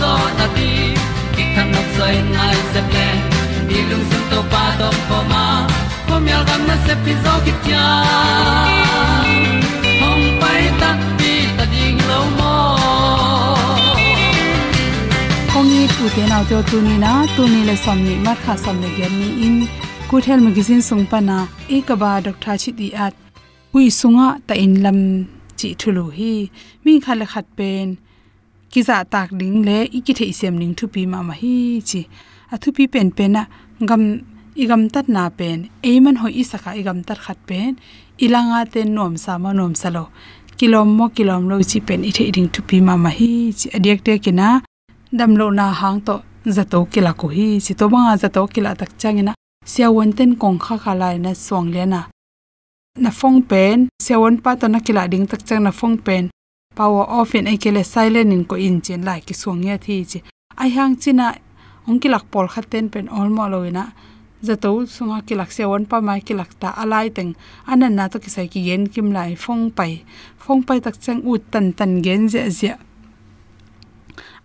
zo na ti ki kan nok sai nai se ple ni lung sun to pa to pa ma. Ko myal gam na se pi zo ki tia hom pai ta ti ta ding lo mo kong ni tu te nau te tu ni na? Tu ni le som ni ma kha som le gen ni in. Good health magazine sung pa na. E ka ba doctor chi ti at hui sunga ta in lam chi thulu hi. Mi khala khat pen ki za tak ding le i ki thei sem ning thu pi ma ma hi chi. A thu pi pen pen na gam igam tat na pen. E man ho i saka igam tat khat pen. Ilanga te nom sa ma nom salo kilom mo kilom lo chi pen i thei ding thu pi ma ma hi chi. Adiak te kina dam lo na hang to zato kila ko hi chi. To banga zato kila tak changena sia won ten kong kha kha lai na song le na. Na phong pen siawon pa to na kila ding tak chang na phong pen power off in ekele silent in ko in chen lai ki suang ya thi chi. Ai hang china, ong ki lak pol khaten pen all mo loina zato sunga ki lak se won pa mai ki lak ta alai teng. Anan na to ki sai ki yen kim lai phong pai. Phong pai tak chang ut tan tan gen je je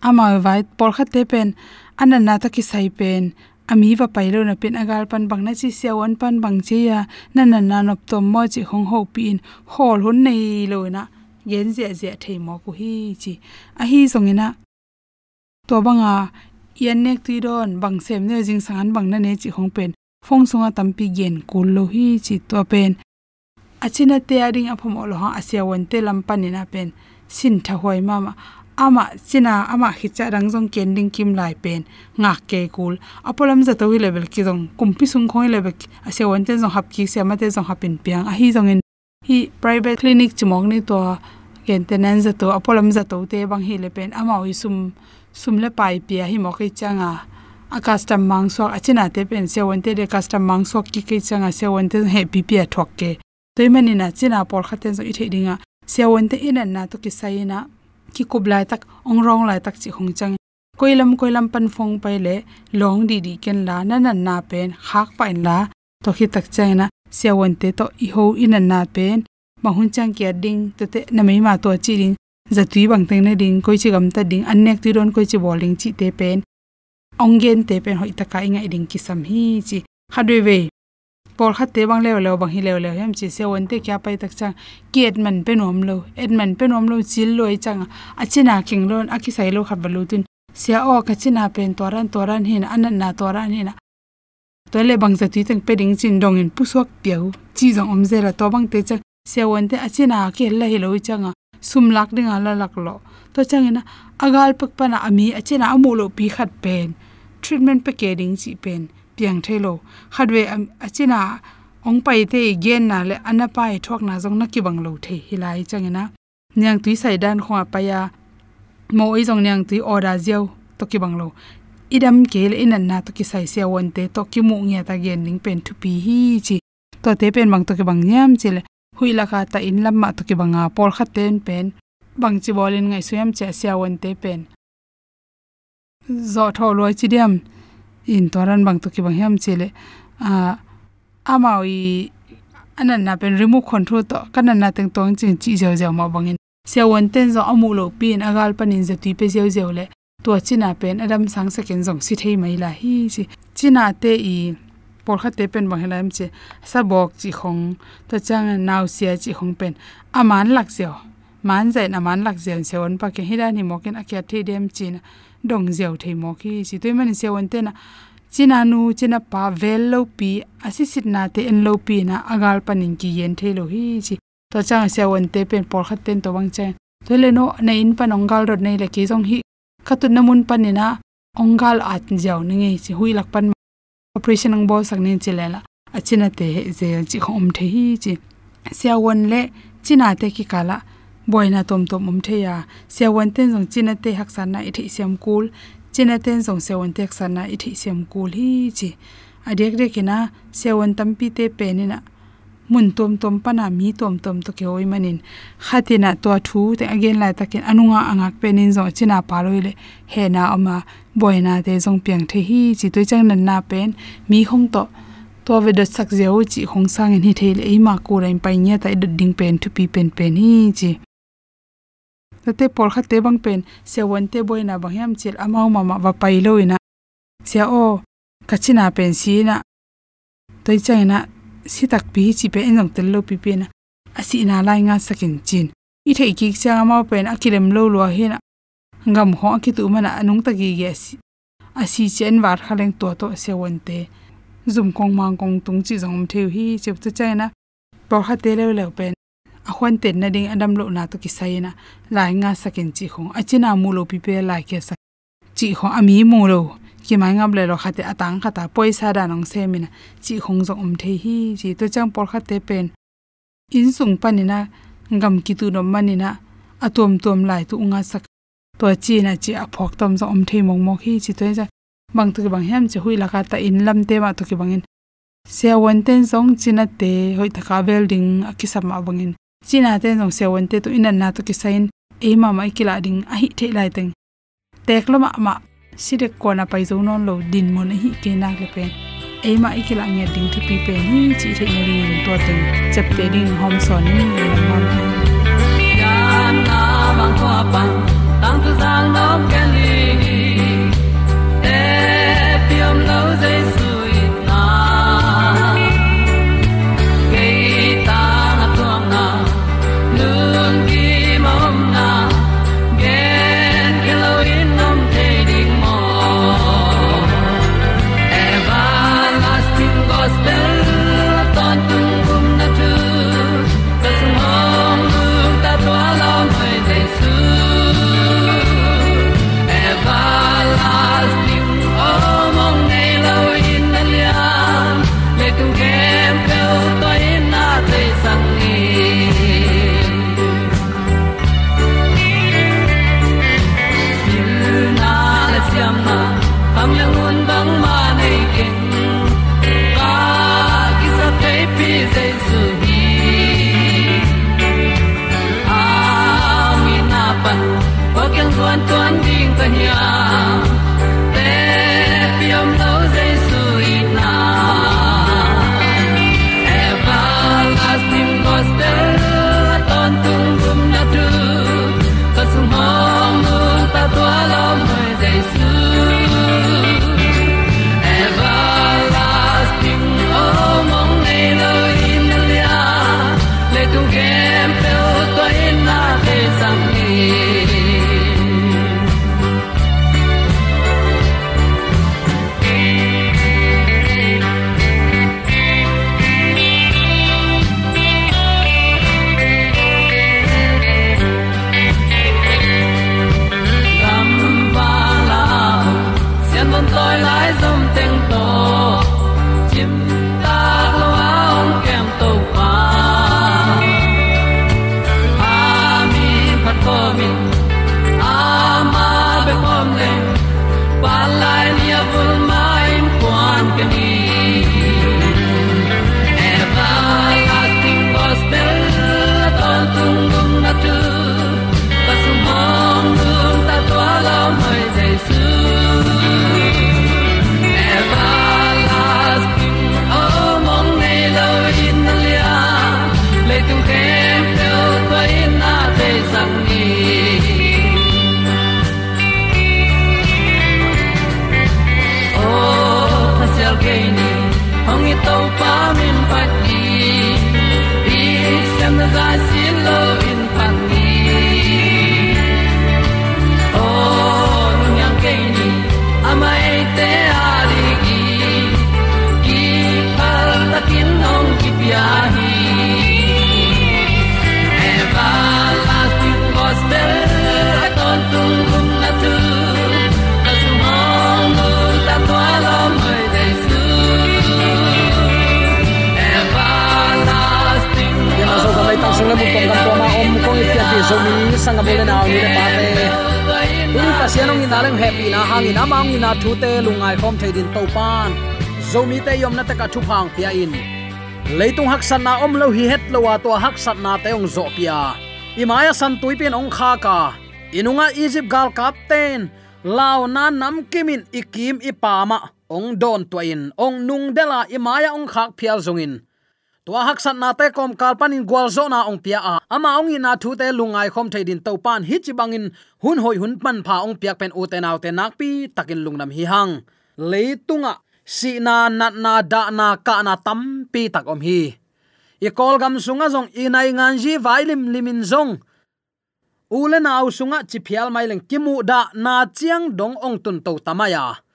ama vai pol kha te pen. Anan na ta ki sai pen. Ami wa pailo na pin agal pan bang na chi siawan pan bang chi ya. Na na na nop tom mo chi hong ho pin. Hol hun nei lo na yen zia zia thei mo ku hi chi. A hi zongena to banga yan nek ti don, bang sem ne jing san, bang na ne chi hong pen. Phong sunga tampi gen kul lo hi chi to pen. Achina te ading aphom olo ha asia won te lampani na pen. Sin tha hoi mama ama china ama khicha rangjong kending kim lai pen. Nga ke kul. Apolam za to level ki jong kumpi sung khoi level asia won te jong hap ki se ma te jong hapin piang. A hi jong in hi private clinic chimong ni to maintenance za to apolam za to te bang hi le pen ama wi sum sum le pai pia hi mo kai changa a custom mang so achina te pen se won te de custom mang so ki kai changa se won te he pi pia thok ke toimani na china por khaten so i thedinga se won te inan na to ki sai na ki kublai tak ong rong lai tak chi hong chang koilam koilam pan phong pai le long di di ken la na na na pen khak pain la to khi tak chang siawon te to i ho in na pen ma hun chang kia ding to te na mai ma to chi ding za tui bang teng na ding koi chi gam ta ding an nek ti ron koi chi bowling chi te pen ong gen te pen hoi ta ka inga ding ki sam hi chi hadwe ve por khat te bang lew lew bang hi lew lew hem chi siawon te kya pai tak chang kiet man pe nom lo et man pe nom lo chil loi e chang a achina king lon ki sai lo khat balu tin sia o ka china pen toran toran hin an na toran hin to le bang za ti teng pe ding chin dong in pusok piau. Chi jong om ze la to bang te chang. Se won te achina ke la hi lo chang sum lak ding ala lak lo. To chang agal pak pana ami achina amu pi khat pen. Treatment pe chi pen. Piang thelo khatwe achina ong pai te gen na le anapai thok na jong na ki bang lo the. Hilai changena nyang tui sai dan khwa pa ya. Mo i jong nyang tui order jiao to ki bang lo idam ke le inan na to ki sai se won te to ki mu nge ta gen ning pen thu pi hi chi. To te pen mang to ki bang nyam chi le hui la kha ta in lam ma to ki banga por kha ten pen. Bang chi bolin ngai suyam che sia won te pen. Zo tho loi chi diam. In toran bang to ki bang hiam chele a amawi anan na pen remote control to. Kanan na teng tong chin chi jaw jaw ma bangin se won ten zo amu lo pin agal panin je tui pe jaw jaw le to china pen adam sang second jong si thei mai la hi chi. China te i por kha te pen bang helam che sa bok chi khong, to chang naw sia chi khong pen. Aman lak jaw man zai na man lak jaw se won pa ke hidan hi mokin akya the dem china dong zeu thei mo ki chi. Toy man se won te na china nu, china pa vel lo pi asi sit na te en lo pi na agal panin ki yen thei lo hi chi. To chang se won te pen por khat ten to wang chen to le no na in pan ongal rot nei le ki jong hi khatun namun panina, ongal at jaw ni nge chi hui lak pan operation ang bo sak nen chile la achina te je chi khom the hi chi. Sia won le, china te ki kala. Boina tom tom um the ya. Sia won ten jong china te hak san na i thei sem kul. China ten jong se sewon tek san na i thei sem kul hi chi. Adek de kina sewon tampi te penina mun tom tom pana mi tom tom to ke oi manin. Khatina to thu te again lai takin anunga angak penin zo china paloile he na ama boina te jong piang the hi chi toi chang nan na pen. Mi hong to to ve de sak zeu chi hong sang in hi thele e ma ko rain pai nya ta ding pen, thu pi pen pen hi chi. Tate por kha te bang pen. Se won te boina bang yam chil amau mama wa pai lo sia o kachina pen si na. Toi chaina si tak pi chi pe enong tel lo pi pe na. Asi na lai nga sakin chin. I thei ki cha ma pen akilem lo lo he na. Ngam ho ki tu mana anung ta gi ge si asi chen war khaleng to to se won te. Zum kong mang kong tung chi jong theu hi chep tu chaina por ha te le le pen a khwan ten na ding adam lo na to ki sai na. Lai nga sakin chi khong achina mu lo pi pe lai ke sa. Chi kho ami mu lo ki mai ngam le lo khate atang khata poisa da nong se mina chi khong jong um the hi ji to chang por khate pen. In sung panina, ngam ki tu no manina, atom tom lai tu nga sak. To chi na chi a phok tom zo um the mong mok hi, chi to ja bang tu bang hem che hui la ka ta in lam te ma to ki bangin se wan ten zong china te hoi ta ka building akisam ma bangin china ten nong se won te tu in na to ki sain e ma mai kila ding a hi the lai teng. Tek lo ma ma sire ko na pai zo non lo din mon hi ke na le pen e ma i ikila nge ding thu pi pen hi, chi the ne ring to te. Chap te ding hom son ni le ma yan na bang kwa pan tang tu zal no ke ling zomi sanga bole naw ni le pa te tu pasianong ina leng happy na hangin amang ina thu te lungai khom theidin to pan zomi te yom na ta ka thu phang pia in leitung hak san na om lo hi het lo wa to hak san na te ong zo pia imaya san tuipin ong kha ka inunga egypt gal captain lao na nam kimin ikim ipama ong don twain ong nung dela, imaya ong khak phial zongin tua hak sat na te kom kalpan in gwal zo na ong pia a. Ama ong ina thu te lungai khom theidin to pan hi chi bangin hun hoi hun pan pha ong piak pen u te naw te nak pi takin lungnam hi hang. Leitunga si na nat na da na ka na tam pi tak om hi. I kol gam sunga zong inai ngan ji vailim limin zong. Ule na au sunga chi phial mai leng kimu da na chiang dong ong tun to tamaya.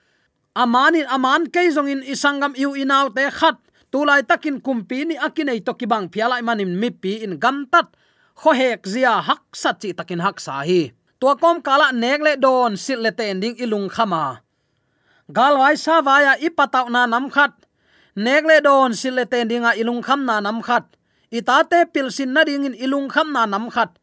Amanin aman ke zong in isangam yu inaw te khat tulai takin kumpi ni akinei to kibang phialai manin mipi in gamtat. Kho hek zia hak sat chi takin hak sa hi. Tua kom kala nek le don sil le ten ding ilung khama. Galwai sa waya ipataw na nam khat. Nek le don sil le ten dinga ilung kham na nam khat. Itate pilsin na ding in ilung kham na nam khat.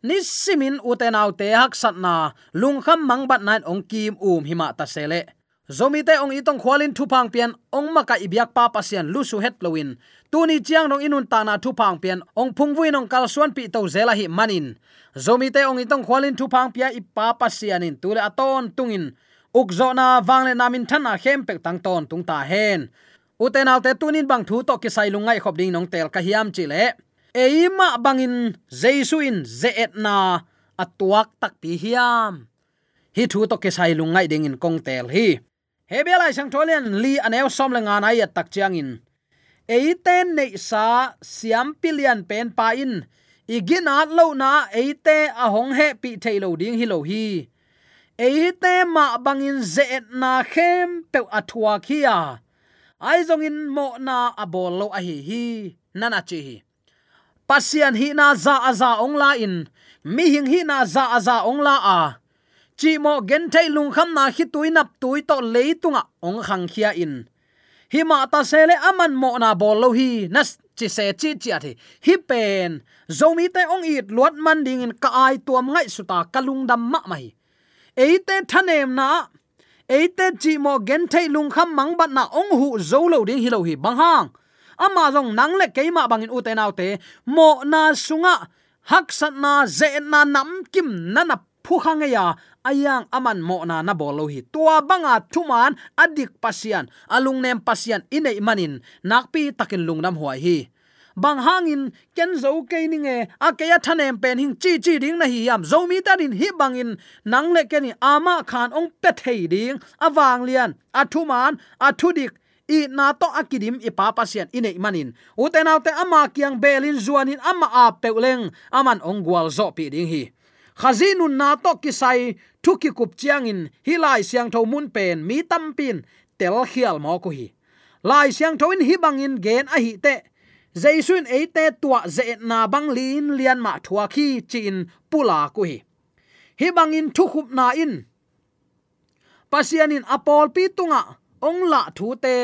Nisimin utenaw te hak sat na. Lung kham mang bat nine ong kim um hima ta sele zomite ong itong khwalin thupang pian ong maka ibyak pa pasian lusu het lowin tuni chiang nong inun tana thupang pian ong phungwui nong kalsuan pi to zela hi manin. Zomite ong itong khwalin thupang pia ipa pasianin tule aton tungin. Ukzona wangle namin thana hem tangton tungta tung ta hen. Uten autte tunin bang thu to kisai lungai khop ding nong tel ka hiam chile. Eima bangin jesuin zeetna atuak tak pi hiam. Hi thu to kisai lungai ding in kong tel hi hebelai sang tholen li anew som le ngana ya tak chiang in. Eiten nei sa siam pilian pen pa in. Igin at lo na eite a hong he pi thailo ding hi lo hi. Eite ma bangin ze na khem pe athua khia ai zong in mo na abol lo a hi hi. Nana chi hi. Pasian hi na za aza ong la in. Mi hing hi na za aza ong la a chi mo gen thai lung kham na khi tui nap tui to leitunga ong khang khia in. Hi ma ta sele aman mo na bol lo hi nas chi se chi chi athi hi pen zomi te ong it luat man ding in ka ai tuam ngai suta kalung dam ma mai eite thanem na eite chi mo gen thai lung kham mang bat na ong hu zo lo ding hi lo hi bang hang. Ama jong nang le keima bangin uten autte mo na sunga hak sat na ze na nam kim na nap phu khang ya ayang aman mo na na bolo hi tua banga thuman adik pasian, alung nem pasian inei manin. Nakpi takin lungnam huai hi. Bang hangin, ken zo ke ni nge a ke ya thanem pen hing chi chi ding na hi yam. Zo mi ta din hi bangin, nang le ke ni ama khan ong pe thei ding. Awang lian, athuman, athudik. I na to akidim i pa pasian inei manin. Uten autte ama kiang belin zuanin ama a peuleng aman ong gwal zo pi ding hi khazinun na to kisai thuki kup chiang in hilai siang tho mun pen, mi tam pin, tel khial mo ko hi. Lai siang tho in hi bangin gen a hi te. Jaisun e te tua ze na bang lin lian ma thua khi chin pula ko hi. Hi bangin thu khup na in. Pasianin apol pi tunga, ong la thu te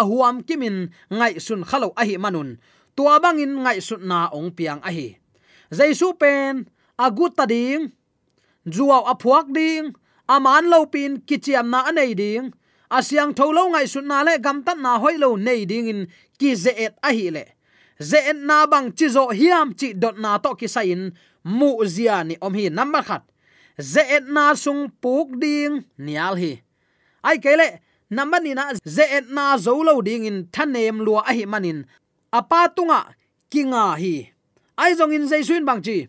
ahuam kimin ngai sun khalo a hi manun. Tua bangin ngai sun na ong piang a hi. Jaisu pen agut ta ding. Zuaw aphuak ding. Aman lo pin kichiam na anei ding. Asyang tholo ngai sun na le gam tat na hoi lo nei ding in ki ze et a hi le. Ze et na bang chi zo hiam chi dot na to ki sain mu zia ni om hi. Number khat. Ze et na sung puk ding. Nial hi. Ai kele number ni na ze et na zo lo ding in thanem lua a hi manin. Apa tunga kinga hi. Ai zong in zaisun bang chi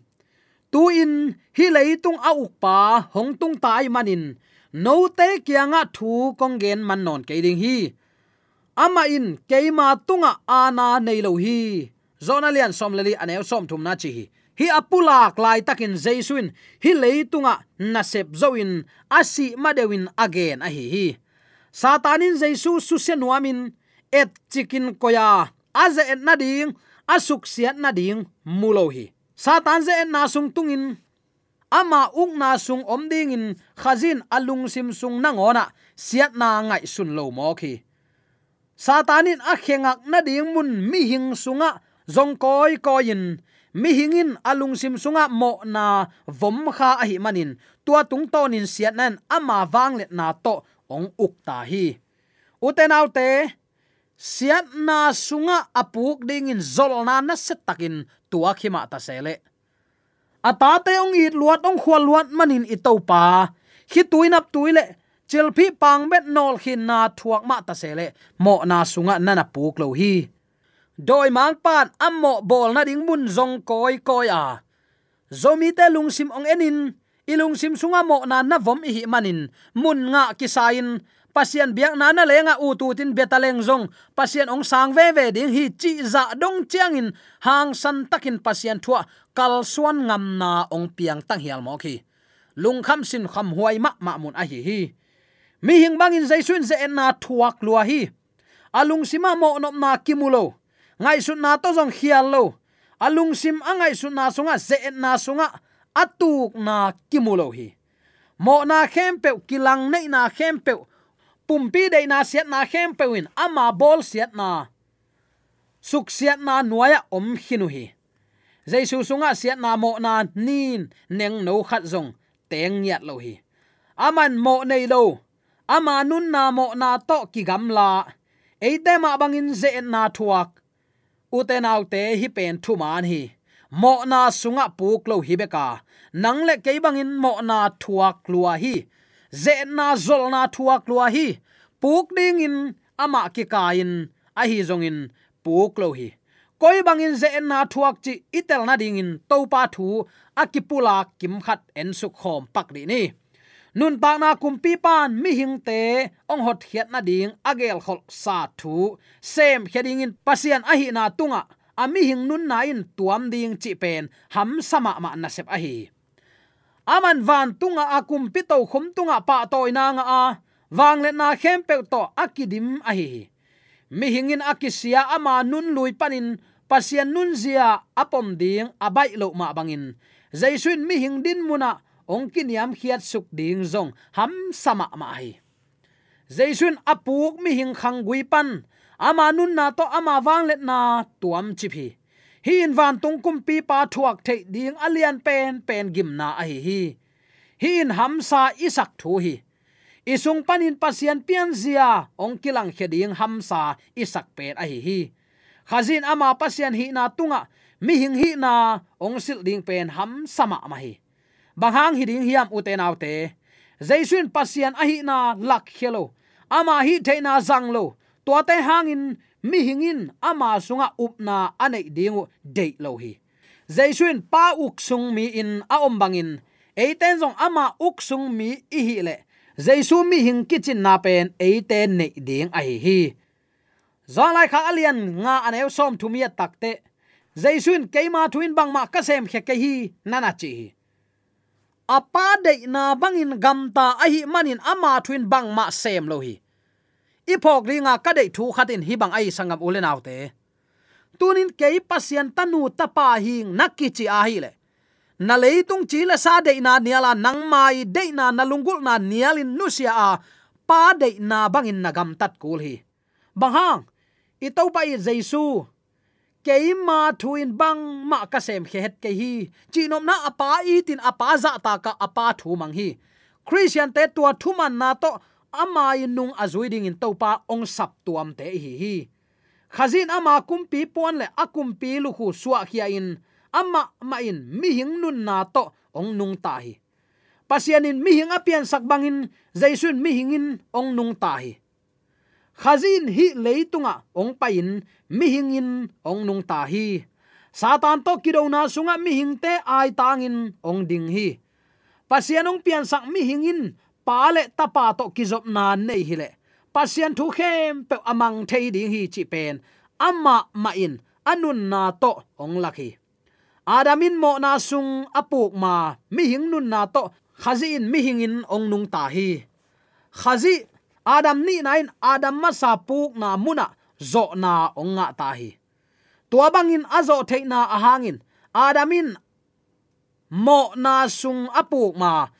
tu in hi leitung a ukpa hong tung tai manin. No te kianga thu kong gen man non ke ding hi. Ama in keima tunga ana nei lo hi. Zona lian som leli anew som thum na chi hi. Hi apula klai takin jaisuin hi leitunga nasep zoin asi madewin again a hi hi. Satanin jaisu susenuamin et chikin koya. Aze et nading asuk siat nading mulo hi satan ze en sung tungin ama uk na sung om ding in. Khazin alung sim sung na ngona siat na ngai sun lo mo khi. Satanin a khengak na ding mun mi hing sunga. Zong koi koin mi hingin alung sim sunga mo na vom kha a hi manin. Tua tung tonin siat nan ama wang let na to ong uk ta hi. Uten autte siat na sunga apuk ding in zol na na set takin tua khima ta sele. Ata te ong it luat ong khwal luat manin i to pa. Khi tuinap tuile chelpi pang bet nol khin na thuak ma ta sele. Mo na sunga nana puk lo hi. Doi mang pan ammo bol na ding mun zong koi koi a. Zomi te lung sim ong enin ilung sim sunga mo na na vom hi manin. Mun nga kisain pasien biak na na lenga u tu tin betaleng zong. Pasien ong sang ve ve ding hi chi za dong chiang in. Hang san takin pasien thua. Kal suan ngam na ong piang tang hial mo khi. Lung kham sin kham huai ma ma mun a hi hi. Mi hing bangin zaisun ze na thuak lua hi. Alung sima mo nop na kimulo ngai sun na to zong hial lo. Alung sim angai sun na sunga ze na sunga. Atuk na kimulo hi. Mo na khempe kilang nei na khempe pumpi de na siat na khem pewin ama bol siat na suk siat na nuaya om khinu hi jaisu sunga siat na mo na nin neng no khat zong teng yat lo hi. Aman mo nei lo. Ama nun na mo na to ki gam la. Eite ma bangin ze na thuak. Uten autte hi pen thu man hi. Mo na sunga puk lo hi beka nang le ke bangin mo na thuak lua hi ze na zol na thuak lua hi, puk ding in ama ki kain a hi zong in puk lo hi. Koi bangin ze na thuak chi itel na ding in to pa thu akipula kim khat en su khom pak ri ni. Nun pa na kumpi pan mi hing te, ong hot hiat na ding agel khol sa thu. Sem khading in pasian a hi na tunga ami hing nun na in tuam ding chi pen, ham sama ma na sep a hi aman van tunga akum pito khum tunga pa toy na nga a. Wang le na khem pe to akidim a hi mi hingin akisia ama nun lui panin pasian nun zia apom ding abai lo ma bangin. Zaisun mi hing din muna ongkin yam khiat suk ding zong, ham sama ma hi. Zaisun apuk mi hing khang gui pan, ama nun na to ama wang let na tuam chi phi hi in van tung kum pi pa thuak the ding alian pen pen gim na a hi hi. In ham sa isak thu hi. Isung panin pasian pian zia, ong kilang kheding ham sa isak pen a hi hi. Khazin ama pasian hi na tunga, mi hing hi na, ong sil ding pen ham sama ma hi. Banghang hi ding hiam uten autte jaisun pasian a hi na lak khelo. Ama hi theina zanglo to te hangin mi hingin ama sunga upna anei dingu dei lo hi. Jaisun pa uk sung mi in, a om bangin eiten zong ama uk sung mi i hi le. Jaisu mi hing kitchen na pen, eiten nei ding a hi hi. Zong lai kha alian, nga anew som thumia takte jaisun keima thuin bangma kasem khe ke hi, nana chi apa de na bangin gamta ahi manin ama thuin bangma sem lo hi ipok ringa ka dei thu khatin hibang ai sangam ulen autte tunin ke pasien tanu tapa hing nakichi a hi le. Na leitung chi la sa de na niala nang mai de na nalungul na nialin nusia a, pa de na bangin nagam tat kul hi. Bang itau pai jaisu pa ma thuin bang ma ka sem khet ke hi chinom na apa i tin apa za ta ka apa thu mang hi. Christian te tua thu man na to ama nung azui ding in topa ong sap tuam te hi hi. Khazin ama kumpi pon le akumpi lu khu suwa khia in, ama ma in mi hing nun na to ong nung ta hi. Pasianin mi hing apian sak bangin jaisun mi hingin ong nung ta hi. Khazin hi leitunga ong pain mi hingin ong nung ta hi. Satan to kidona sunga mi hingte ai tangin ong ding hi. Pasianong pian sak mi hingin pale tapa to kizop na nei hi le pasien thu khem pe amang thei ding hi chi pen. Amma ma in, anun na to ong lakhi adamin mo na sung apuk ma mi hing nun na to. Khazi in mi hingin ong nung ta hi. Khazi, adam ni nain adam ma sa puk na muna, zo na onga ta hi. Tua bangin azo theina ahangin adamin mo na sung apuk ma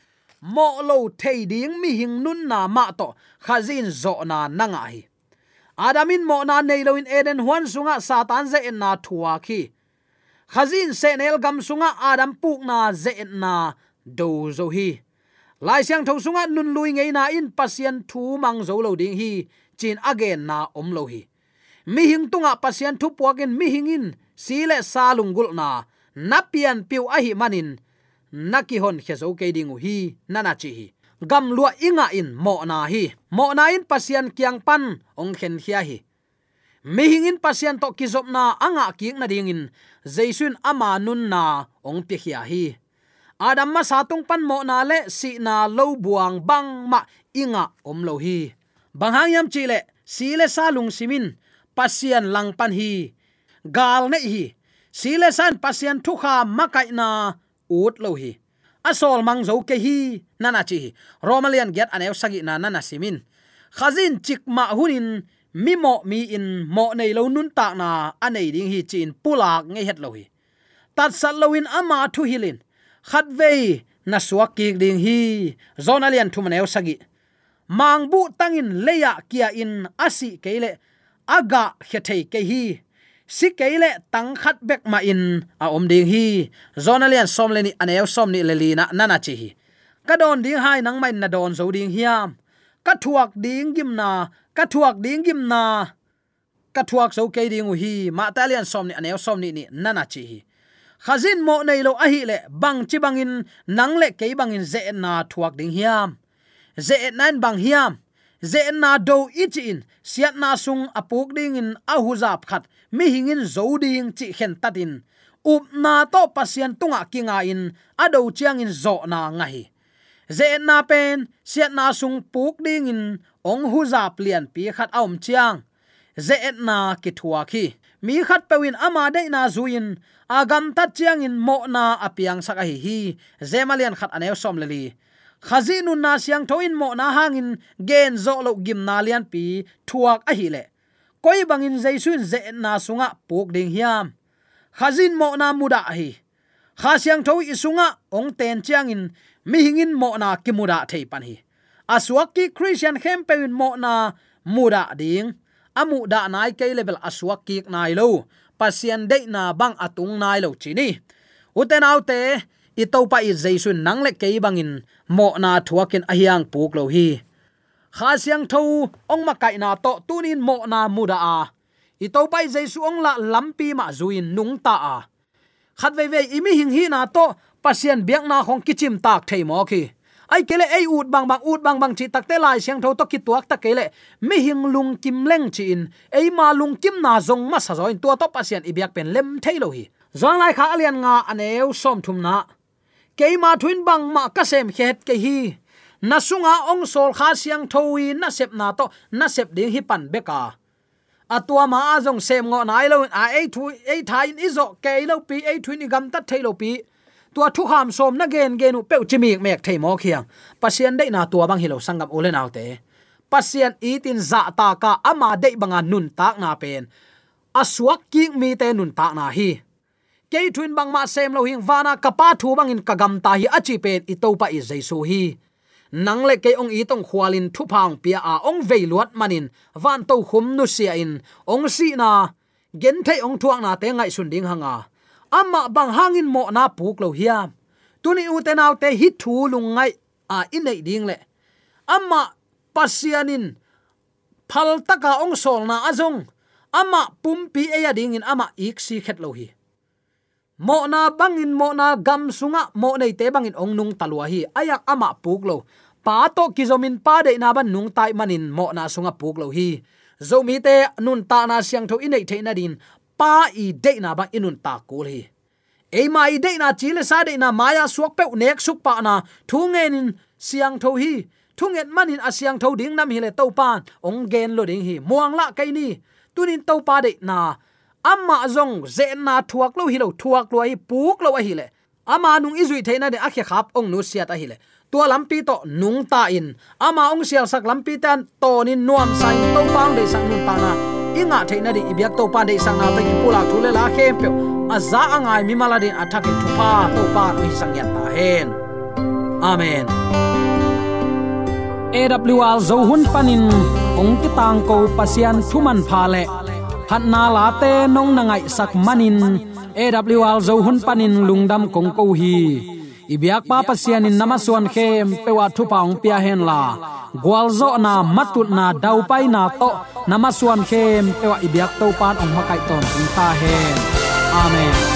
mo lo thei ding mi hing nun na ma to khazin zo na nanga hi. Adamin mo na nei lo in eden, huan sunga satan ze en na thuwa khi. Khazin senel gam sunga adam puk na ze na do zo hi. Lai siang thong sunga nun lui ngei na in pasien thu mang zo lo ding hi, chin again na om lo hi. Mi hing tunga pasien thu puakin mi hingin sile salungul na napian piu a hi manin naki hon khezo ke dingu hi nana chi hi. Gam lua inga in, mo na hi. Mo na in pasian kyang pan, ong khen khia hi. Mi hingin pasian to kizop na, anga kiek na ding in. Jaisun ama nun na, ong pi khia hi. Adam ma sa tung pan mo na le, si na lo buang bang ma inga om lo hi. Bang hang yam chi le, si le sa lung simin pasian lang pan hi. Gal ne hi. Si le san pasian thu kha makai na ut lo hi asol mang zo ke hi nana chi romalian get anew sagi na nana simin khazin chik ma hunin mi mo mi in, mo nei lo nun ta na anei ding hi chin pulak nge het lo hi tat sat lo in ama thu hilin khat ve na suak ki ding hi zonalian thu manew sagi mang bu tangin leya kia in asi keile aga khethei ke hi si keile tang khat bek ma in. A om ding hi. Zonalian som leni anew som ni lelina nana chi hi. Ka don ding hai nang mai na don zo ding hiam. Ka thuak ding gim na ka thuak ding gim na ka thuak zo ke ding hi. Ma talian som ni anew som ni ni nana chi hi. Khazin mo nei lo a hi le bang chi bangin nang le ke bangin ze na thuak ding hiam. Ze nan bang hiam ze na do ichin siat na sung apuk ding in ahuzap khat, mi hingin zô ding chi khen tatin up na to pasian tunga kinga in ado chiang in zo na ngai ze na pen, siat na sung puk ding in, ong huzap lian pi khat aum chiang. Ze na ki thua khi, mi khat pewin ama de na zuin agam ta chiang in mo na apiang saka hi hi. Zemalian khat anew som leli khazinu na siang thoin mo na hangin gen zo lo gim na lian pi thuak a hi le. Koi bangin jaisun ze na sunga puk ding hiam. Khazin mo na muda hi. Kha siang tho isunga ong ten chiang in mi hingin mo na kimuda thei pan hi. Aswak ki christian campaign mo na muda ding. Amu da nai ke level aswak ki nai lo. Pasian de na bang atung nai lo chini. Uten autte i to pa i jaisun nang le ke bangin mo na thuakin ahyang puk lo hi. Kha siang tho, ong ma kai na to tunin mo na muda a. I to pai jaisu ong la lampi ma zuin nung ta a. Khat ve ve imi hing hi na to, pasien biak na khong kichim tak thei mo khi. Ai kele ai ut bang bang, ut bang bang chi takte lai siang tho to ki tuak ta kele. Mi hing lung kim leng chi in, ei ma lung kim na zong ma sa zoin tua to pasien ibiak pen lem thailo hi. Zong lai kha alian nga aneu som thum na keima thuin bang ma ka sem khet ke hi. Na sunga ong sol kha siang thui na sep na to, na sep ding hi pan beka. Atua ma azong sem ngo nai lo a ei thu, ei thai in izo ke lo pi, ei thuin ni gam ta thei lo pi. Tua thu ham som na gen genu pe chimi mek thei mo khiang. Pasien dei na tua bang hilo sangam ole autte pasien itin za ta ka ama dei banga nun tak na pen. Aswak ki mi te nun tak na hi ke thuin bang ma sem lo hing vana kapa thu bang in kagam ta hi achi pe i to pa i jaisu hi. Nang le ke ong i tong khwalin thu phang pia a ong vei luat manin, van to khum nu sia in. Ong si na, gen thay ong thuang na te ngai sun ding hanga. Amma bang hangin mo na puk lo hiam tuni u te naw te hi thu lung ngai a in ding le. Amma pasianin, phal taka ong sol na azong. Ama pumpi eya ya ding in ama ik si khet lo hi mo na bangin mo na gam sunga mo nei te bangin ong nung talwa hi. Ayak ama puk lo. Pa to kizomin pa de na ban nung tai manin mo na sunga puk lo hi. Zomi te nun ta na siang tho inei the na din, pa i de na ba inun ta kul hi. E i de na chile sa de na maya suak pe nek suk pa na thu ngenin siang tho hi. Thu nget manin siang tho ding nam hi le to pan ong gen lo ding hi. Muang la kai ni tunin to pa de na amma zong ze na thuak lo hi lo thuak lo hi puk lo hi le. Ama nung izui theina de akhe khap ong nu sia ta hi le. Tua lampi to nung ta in. Ama ong sial sak lampi tan to ni nuam sai to pang de sang nun pa na. Inga theina de ibyak to pa de sang na ta ki pula thule la khem pe. Aza angai mi mala de athak in thupa to pa oi sang yan ta hen. Amen. AWR zo hun panin, ong ki tang ko pasian thuman pha le. Hát na la te nong na ngai sak manin. Awl zo hun panin lungdam kong ko hi. Ibyak pa pasian in namaswan khem pewa thu paung pia hen la. Gwalzo na matut na dau pai na to namaswan khem pewa ibyak to pan ong makai ton ta hen. Amen.